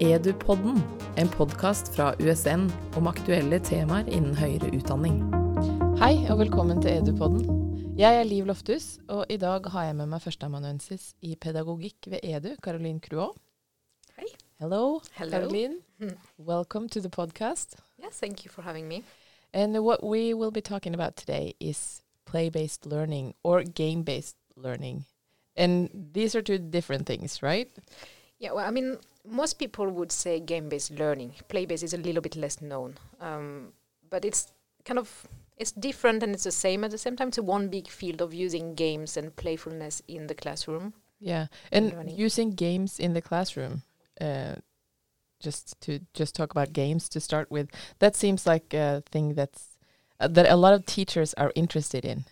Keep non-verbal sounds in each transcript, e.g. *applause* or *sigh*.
Edupodden, en podkast fra USN om aktuelle temaer innen høyere utdanning. Hei og velkommen til Edupodden. Jeg er Liv Lofthus, og i dag har jeg med meg førsteamanuensis i pedagogikk ved Edu, Caroline Cruot. Hei. Hello, Hello. Caroline. Welcome to the podcast. Yes, thank you for having me. And what we will be talking about today is play-based learning or game-based learning. And these are two different things, right? Yeah, well, I mean, most people would say game-based learning. Play-based is a little bit less known, um, but it's kind of it's different and it's the same at the same time. It's one big field of using games and playfulness in the classroom. Yeah, and learning. using games in the classroom. Uh, just to just talk about games to start with, that seems like a thing that's uh, that a lot of teachers are interested in.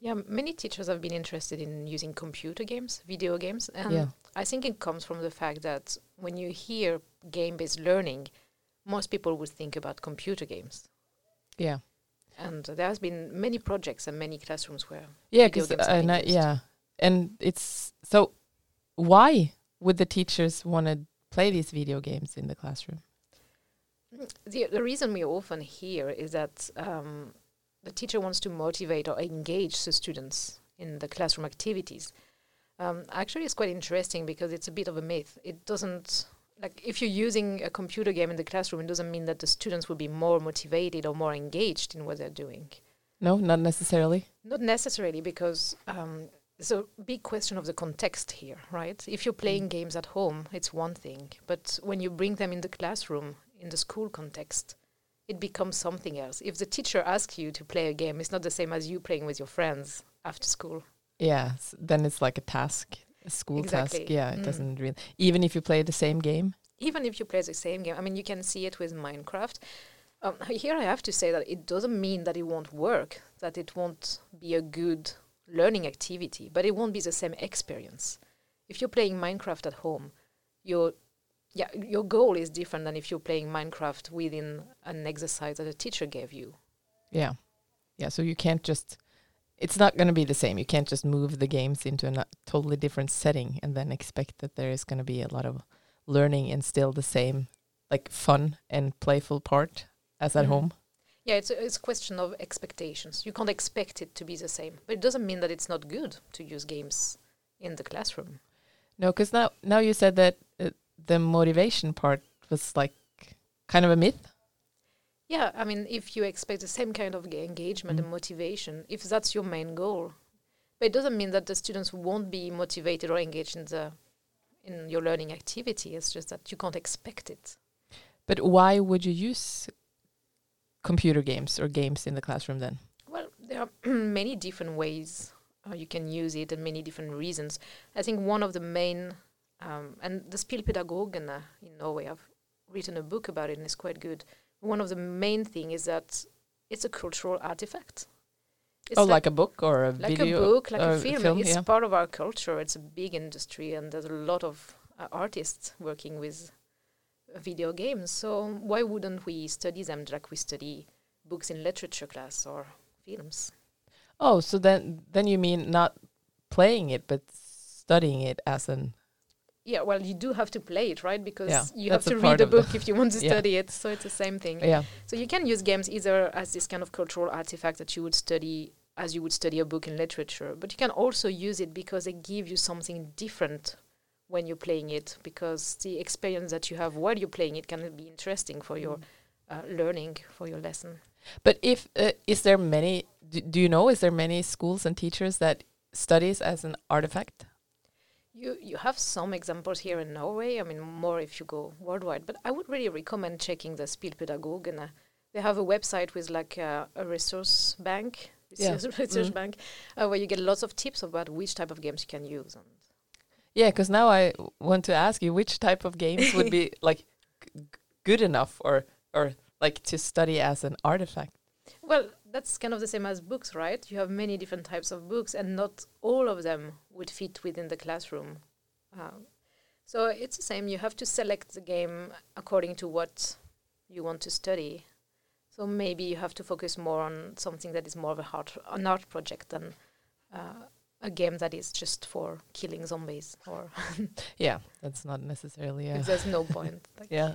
Yeah, many teachers have been interested in using computer games, video games, and Yeah. I think it comes from the fact that when you hear game-based learning, most people would think about computer games. Yeah, And there has been many projects and many classrooms where yeah, Video because games uh, used. yeah, and it's so. Why would the teachers want to play these video games in the classroom? The, the reason we often hear is that um, the teacher wants to motivate or engage the students in the classroom activities. Um, actually, it's quite interesting because it's a bit of a myth. It doesn't like if you're using a computer game in the classroom, it doesn't mean that the students will be more motivated or more engaged in what they're doing. No, not necessarily. Not necessarily because um, there's a big question of the context here, right? If you're playing games at home, it's one thing, but when you bring them in the classroom, in the school context, it becomes something else. If the teacher asks you to play a game, it's not the same as you playing with your friends after school. Yeah, then it's like a task, a school task. Yeah, it Mm. doesn't really. Even if you play the same game. Even if you play the same game, I mean, you can see it with Minecraft. Um, *laughs* here, I have to say that it doesn't mean that it won't work, that it won't be a good learning activity, but it won't be the same experience. If you're playing Minecraft at home, your yeah, your goal is different than if you're playing Minecraft within an exercise that a teacher gave you. Yeah. Yeah. So you can't just, it's not going to be the same. You can't just move the games into a totally different setting and then expect that there is going to be a lot of learning and still the same, like fun and playful part as at Mhm. home. Yeah, it's a, it's a question of expectations. You can't expect it to be the same, but it doesn't mean that it's not good to use games in the classroom. No, because now, now you said that uh, the motivation part was like kind of a myth. Yeah, I mean, if you expect the same kind of engagement Mm. and motivation, if that's your main goal, but it doesn't mean that the students won't be motivated or engaged in the in your learning activity. It's just that you can't expect it. But why would you use computer games or games in the classroom then? Well, there are *clears throat* many different ways uh, you can use it and many different reasons. I think one of the main, um, and the Spillpedagogene in Norway, I've written a book about it and it's quite good. One of the main thing is that it's a cultural artifact. It's oh, like, a book or a like video? a book, like a film. film, it's yeah. part of our culture. It's a big industry, and there's a lot of uh, artists working with uh, video games. So why wouldn't we study them like we study books in literature class or films? Oh, so then then you mean not playing it, but studying it as an Yeah, well, you do have to play it, right? Because Yeah, you have to read a the- book if you want to *laughs* Yeah. study it. So it's the same thing. yeah. So you can use games either as this kind of cultural artifact that you would study as you would study a book in literature, but you can also use it because they give you something different when you're playing it because the experience that you have while you're playing it can be interesting for your uh, learning for your lesson. But if uh, is there many? Do, do you know? Is there many schools and teachers that studies as an artifact? You you have some examples here in Norway. I mean, more if you go worldwide. But I would really recommend checking the Spillpedagogene. They have a website with like a, a resource bank, Yeah. resource, research *laughs* Mhm. bank, uh, where you get lots of tips about which type of games you can use. And Yeah, because now I want to ask you which type of games would be *laughs* like g- good enough, or or like to study as an artifact. well, that's kind of the same as books, right? You have many different types of books, and not all of them would fit within the classroom. Uh, so it's the same. You have to select the game according to what you want to study. So maybe you have to focus more on something that is more of a art, an art project than uh, a game that is just for killing zombies or *laughs* Yeah, that's not necessarily. A there's no point. *laughs* Like, yeah.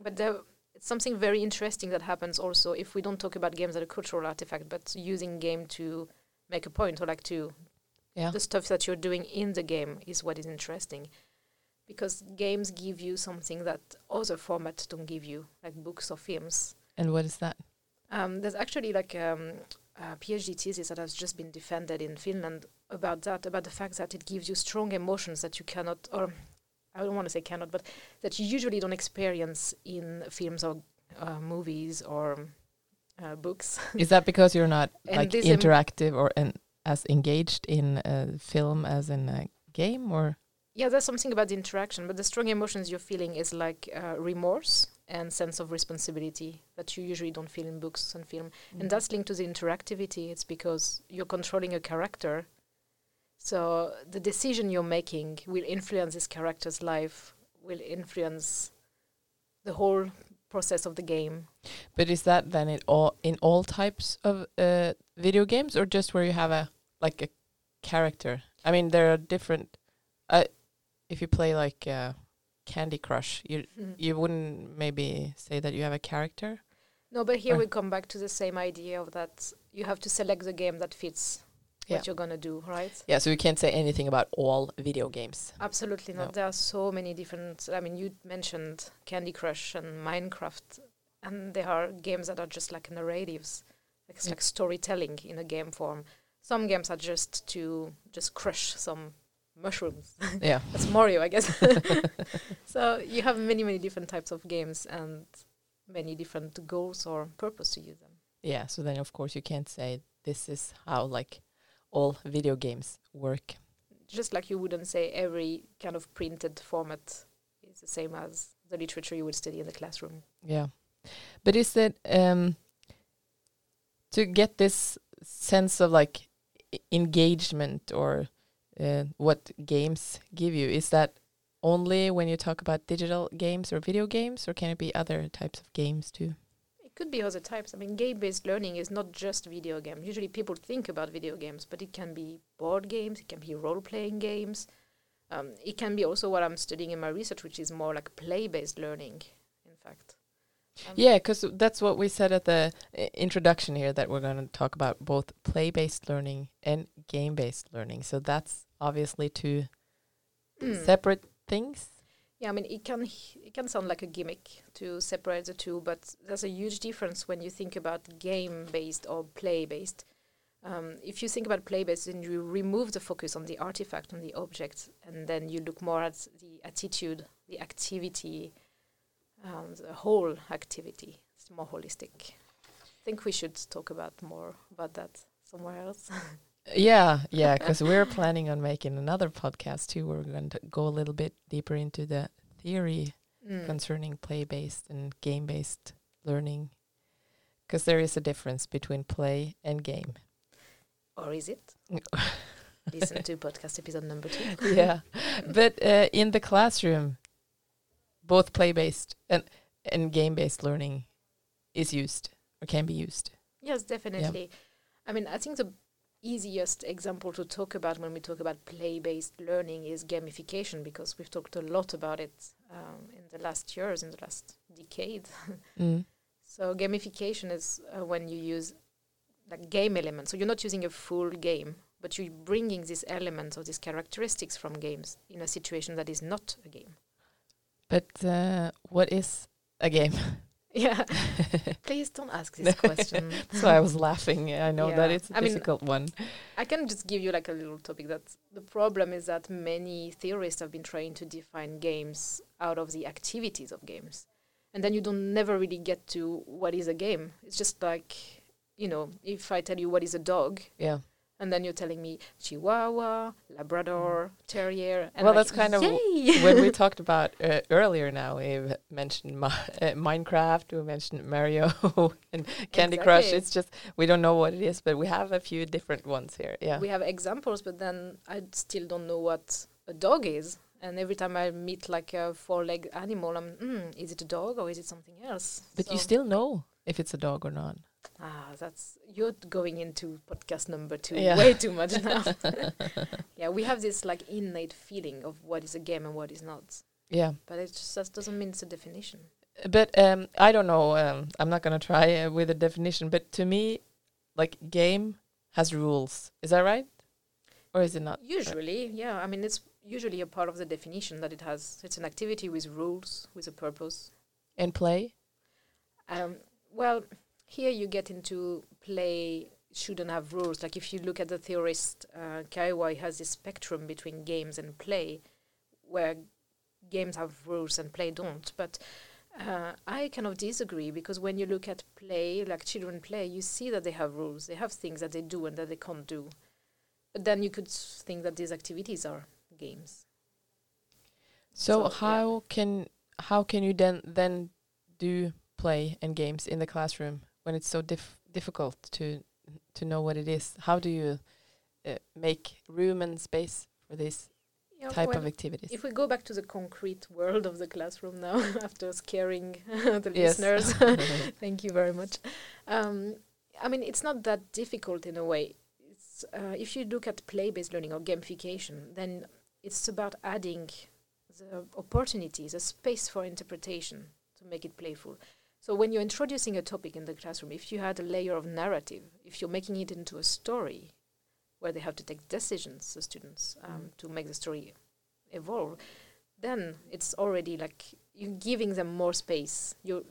But there, it's something very interesting that happens also if we don't talk about games as a cultural artifact, but using game to make a point or like to Yeah. the stuff that you're doing in the game is what is interesting. Because games give you something that other formats don't give you, like books or films. And what is that? Um, there's actually like um, a PhD thesis that has just been defended in Finland about that, about the fact that it gives you strong emotions that you cannot, or I don't want to say cannot, but that you usually don't experience in films or uh, movies or uh, books. *laughs* Is that because you're not like interactive or as engaged in a film as in a game or Yeah, there's something about the interaction, but the strong emotions you're feeling is like uh, remorse and sense of responsibility that you usually don't feel in books and film. And that's linked to the interactivity. It's because you're controlling a character. So the decision you're making will influence this character's life, will influence the whole process of the game. But is that then it all in all types of uh, video games, or just where you have a like a character? I mean, there are different. Uh, if you play like uh, Candy Crush, you you wouldn't maybe say that you have a character. No, but here Or- we come back to the same idea of that you have to select the game that fits Yeah. what you're gonna do, right? Yeah, so we can't say anything about all video games. Absolutely not. No. There are so many different. I mean, you mentioned Candy Crush and Minecraft, and there are games that are just like narratives, like, it's Yeah. like storytelling in a game form. Some games are just to just crush some mushrooms. yeah, *laughs* That's Mario, I guess. *laughs* so you have many, many different types of games and many different goals or purpose to use them. yeah. So then, of course, you can't say this is how like all video games work. Just like you wouldn't say every kind of printed format is the same as the literature you would study in the classroom. Yeah, but is it um to get this sense of like engagement or uh, what games give you? Is that only when you talk about digital games or video games, or can it be other types of games too? Could be other types. I mean, game-based learning is not just video games. Usually, people think about video games, but it can be board games, it can be role-playing games. Um, it can be also what I'm studying in my research, which is more like play-based learning. In fact, Um, Yeah, because that's what we said at the uh, introduction here that we're going to talk about both play-based learning and game-based learning. So that's obviously two Mm. separate things. Yeah, I mean, it can it can sound like a gimmick to separate the two, but there's a huge difference when you think about game-based or play-based. Um, if you think about play-based, then you remove the focus on the artifact, on the object, and then you look more at the attitude, the activity, um, the whole activity. It's more holistic. I think we should talk about more about that somewhere else. *laughs* Yeah, yeah, *laughs* because we're planning on making another podcast too. Where we're going to go a little bit deeper into the theory Mm. concerning play-based and game-based learning, because there is a difference between play and game. Or is it? *laughs* Listen to podcast episode number two. *laughs* yeah, but uh, in the classroom, both play-based and and game-based learning is used or can be used. Yes, definitely. I mean, I think the easiest example to talk about when we talk about play-based learning is gamification because we've talked a lot about it um, in the last years, in the last decade. *laughs* Mm. so gamification is uh, when you use like game elements. So you're not using a full game, but you're bringing these elements or these characteristics from games in a situation that is not a game. But uh, what is a game? *laughs* Yeah. *laughs* Please don't ask this *laughs* question. so I was laughing. I know that it's a I mean, difficult one. I can just give you like a little topic that the problem is that many theorists have been trying to define games out of the activities of games. And then you don't never really get to what is a game. It's just like, you know, if I tell you what is a dog, Yeah. And then you're telling me Chihuahua, Labrador, Terrier. And Well, like, that's kind of yay! when we *laughs* talked about uh, earlier now, we mentioned Mi- uh, Minecraft, we mentioned Mario *laughs* and Candy Crush. It's just we don't know what it is, but we have a few different ones here. Yeah. we have examples, but then I still don't know what a dog is. And every time I meet like a four-legged animal, I'm, mm, is it a dog or is it something else? but you still know if it's a dog or not. Ah, that's you're going into podcast number two Yeah. way too much now. *laughs* *laughs* yeah, we have this like innate feeling of what is a game and what is not, Yeah. but it just doesn't mean it's a definition. But um, I don't know. Um, I'm not gonna try uh, with a definition. But to me, like game has rules. Is that right? Or is it not? Usually, yeah. I mean, it's usually a part of the definition that it has. It's an activity with rules, with a purpose. And play. Um, well, here you get into play shouldn't have rules. Like if you look at the theorist uh, Caillois, he has this spectrum between games and play, where games have rules and play don't. But uh, I kind of disagree because when you look at play, like children play, you see that they have rules. They have things that they do and that they can't do. But then you could think that these activities are games. So, So, yeah. how can how can you then then do play and games in the classroom when it's so dif- difficult to to know what it is? How do you uh, make room and space for this Yeah, type well, of activities? If we go back to the concrete world of the classroom now, *laughs* after scaring *laughs* the listeners, *laughs* thank you very much. Um, I mean, it's not that difficult in a way. It's, uh, if you look at play-based learning or gamification, then it's about adding the opportunities, a space for interpretation to make it playful. So when you're introducing a topic in the classroom, if you had a layer of narrative, if you're making it into a story where they have to take decisions, the students, um, Mm. to make the story evolve, then it's already like you're giving them more space. You're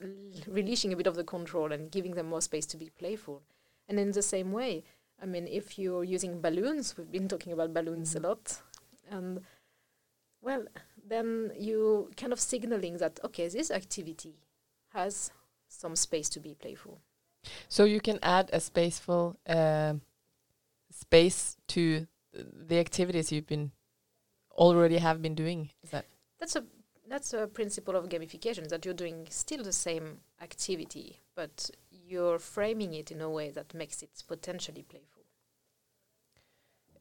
releasing a bit of the control and giving them more space to be playful. And in the same way, I mean, if you're using balloons, we've been talking about balloons Mhm. a lot, and well, then you kind of signaling that okay, this activity has some space to be playful. So you can add a spaceful um space to the activities you've been already have been doing. Is that That's a that's a principle of gamification that you're doing still the same activity, but you're framing it in a way that makes it potentially playful.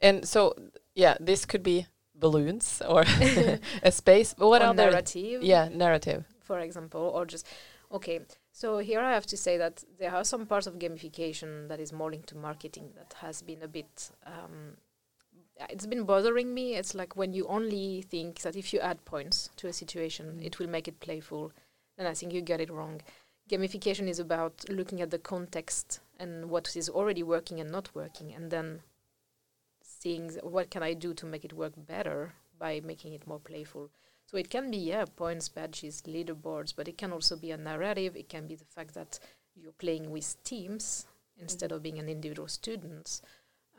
and so yeah, this could be balloons or *laughs* *laughs* a space. But what Or other narrative? Yeah, narrative. for example, or just okay. So here I have to say that there are some parts of gamification that is more linked to marketing that has been a bit. Um, it's been bothering me. It's like when you only think that if you add points to a situation, Mm. it will make it playful. Then I think you get it wrong. Gamification is about looking at the context and what is already working and not working, and then seeing what can I do to make it work better by making it more playful. So it can be yeah points, badges, leaderboards, but it can also be a narrative. It can be the fact that you're playing with teams instead of being an individual student.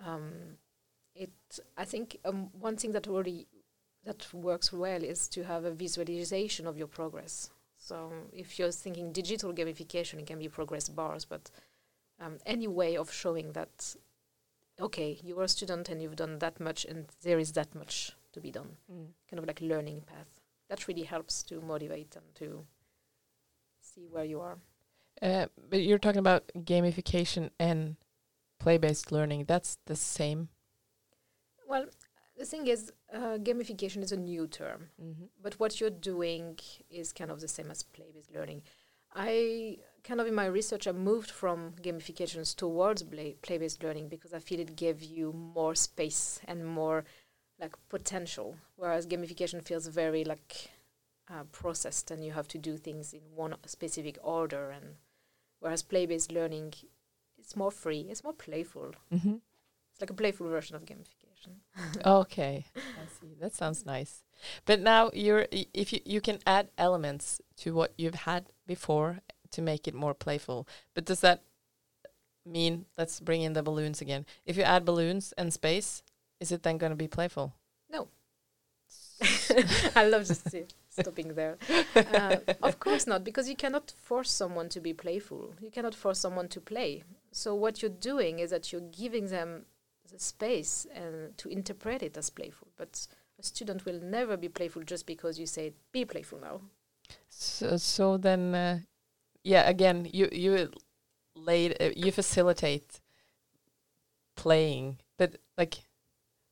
Um, it I think um, one thing that already that works well is to have a visualization of your progress. So if you're thinking digital gamification, it can be progress bars, but um, any way of showing that okay, you're a student and you've done that much, and there is that much to be done kind of like learning path. That really helps to motivate them to see where you are. Uh, but you're talking about gamification and play-based learning. That's the same. Well, the thing is, uh, gamification is a new term, Mm-hmm. but what you're doing is kind of the same as play-based learning. I kind of in my research I moved from gamifications towards play play-based learning because I feel it gave you more space and more like potential, whereas gamification feels very like uh, processed and you have to do things in one specific order, and whereas play-based learning it's more free, it's more playful. Mm-hmm. It's like a playful version of gamification. *laughs* okay, I see. That sounds nice. But now you're if you you can add elements to what you've had before to make it more playful. But does that mean let's bring in the balloons again? If you add balloons and space, is it then going to be playful? No. *laughs* *laughs* I love just uh, stopping there. Uh, of course not, because you cannot force someone to be playful. You cannot force someone to play. So what you're doing is that you're giving them the space and to interpret it as playful. But a student will never be playful just because you say be playful now. So so then uh, yeah, again, you you laid uh, you facilitate playing, but like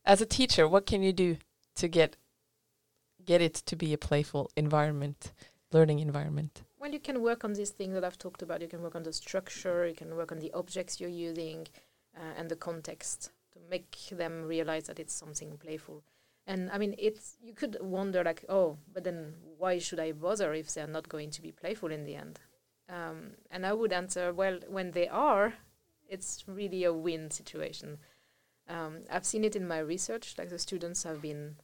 as a teacher, what can you do to get get it to be a playful environment, learning environment? Well, you can work on these things that I've talked about. You can work on the structure, you can work on the objects you're using, uh, and the context to make them realize that it's something playful. And I mean, it's you could wonder like, oh, but then why should I bother if they're not going to be playful in the end? Um, and I would answer, well, when they are, it's really a win situation. Um, I've seen it in my research. Like the students have been,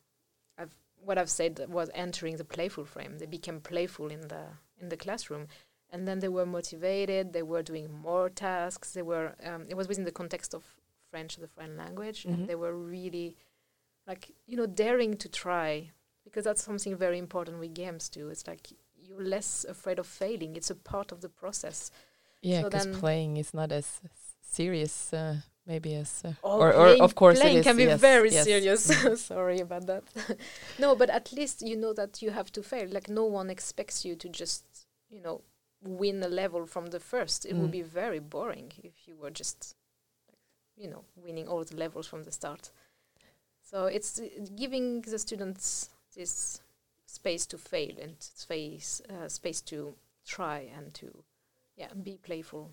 I've what I've said was entering the playful frame. They became playful in the in the classroom, and then they were motivated. They were doing more tasks. They were. Um, it was within the context of French, the foreign language, Mhm. and they were really, like you know, daring to try because that's something very important with games too. It's like you're less afraid of failing. It's a part of the process. Yeah, because then- playing is not as serious, uh, maybe as. Uh, Oh, or, or of course, playing can be yes, very yes. serious. Mm. *laughs* Sorry about that. *laughs* no, but at least you know that you have to fail. Like no one expects you to just, you know, win a level from the first. It would Mm. be very boring if you were just, you know, winning all the levels from the start. So it's uh, giving the students this space to fail and space uh, space to try and to, yeah, be playful.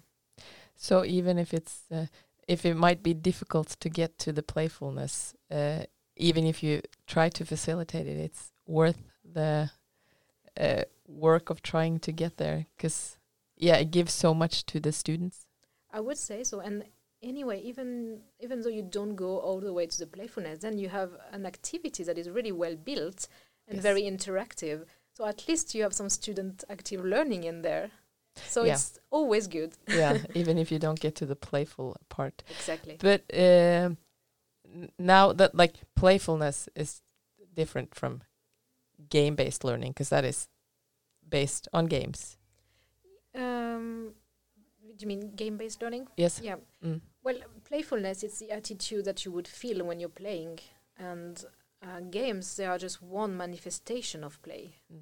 So even if it's uh, if it might be difficult to get to the playfulness, uh, even if you try to facilitate it, it's worth the uh, work of trying to get there. Because yeah, it gives so much to the students. I would say so. And anyway, even even though you don't go all the way to the playfulness, then you have an activity that is really well built and Yes. very interactive. So at least you have some student active learning in there. So Yeah. it's always good. yeah, *laughs* even if you don't get to the playful part. Exactly. But um, n- now that like playfulness is different from game-based learning because that is based on games. Um, do you mean game-based learning? Yes. Yeah. Mm. Well, playfulness it's the attitude that you would feel when you're playing, and uh, games they are just one manifestation of play. Mm.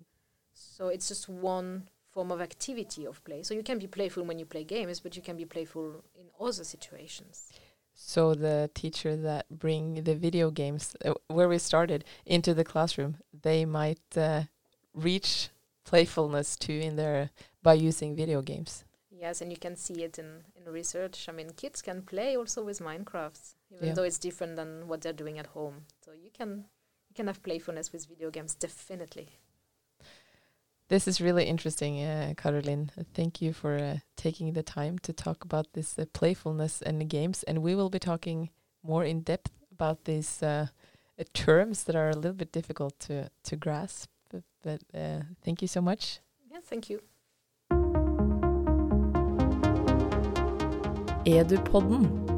So it's just one form of activity of play. So you can be playful when you play games, but you can be playful in other situations. So the teacher that bring the video games uh, where we started into the classroom, they might uh, reach playfulness too in their by using video games. Yes, and you can see it in, in research. I mean, kids can play also with Minecraft, even Yeah. though it's different than what they're doing at home. So you can you can have playfulness with video games, definitely. This is really interesting, uh, Caroline. Thank you for uh, taking the time to talk about this uh, playfulness and the games. And we will be talking more in depth about these uh, uh, terms that are a little bit difficult to to grasp. But, but uh, thank you so much. Yeah, thank you. Edupodden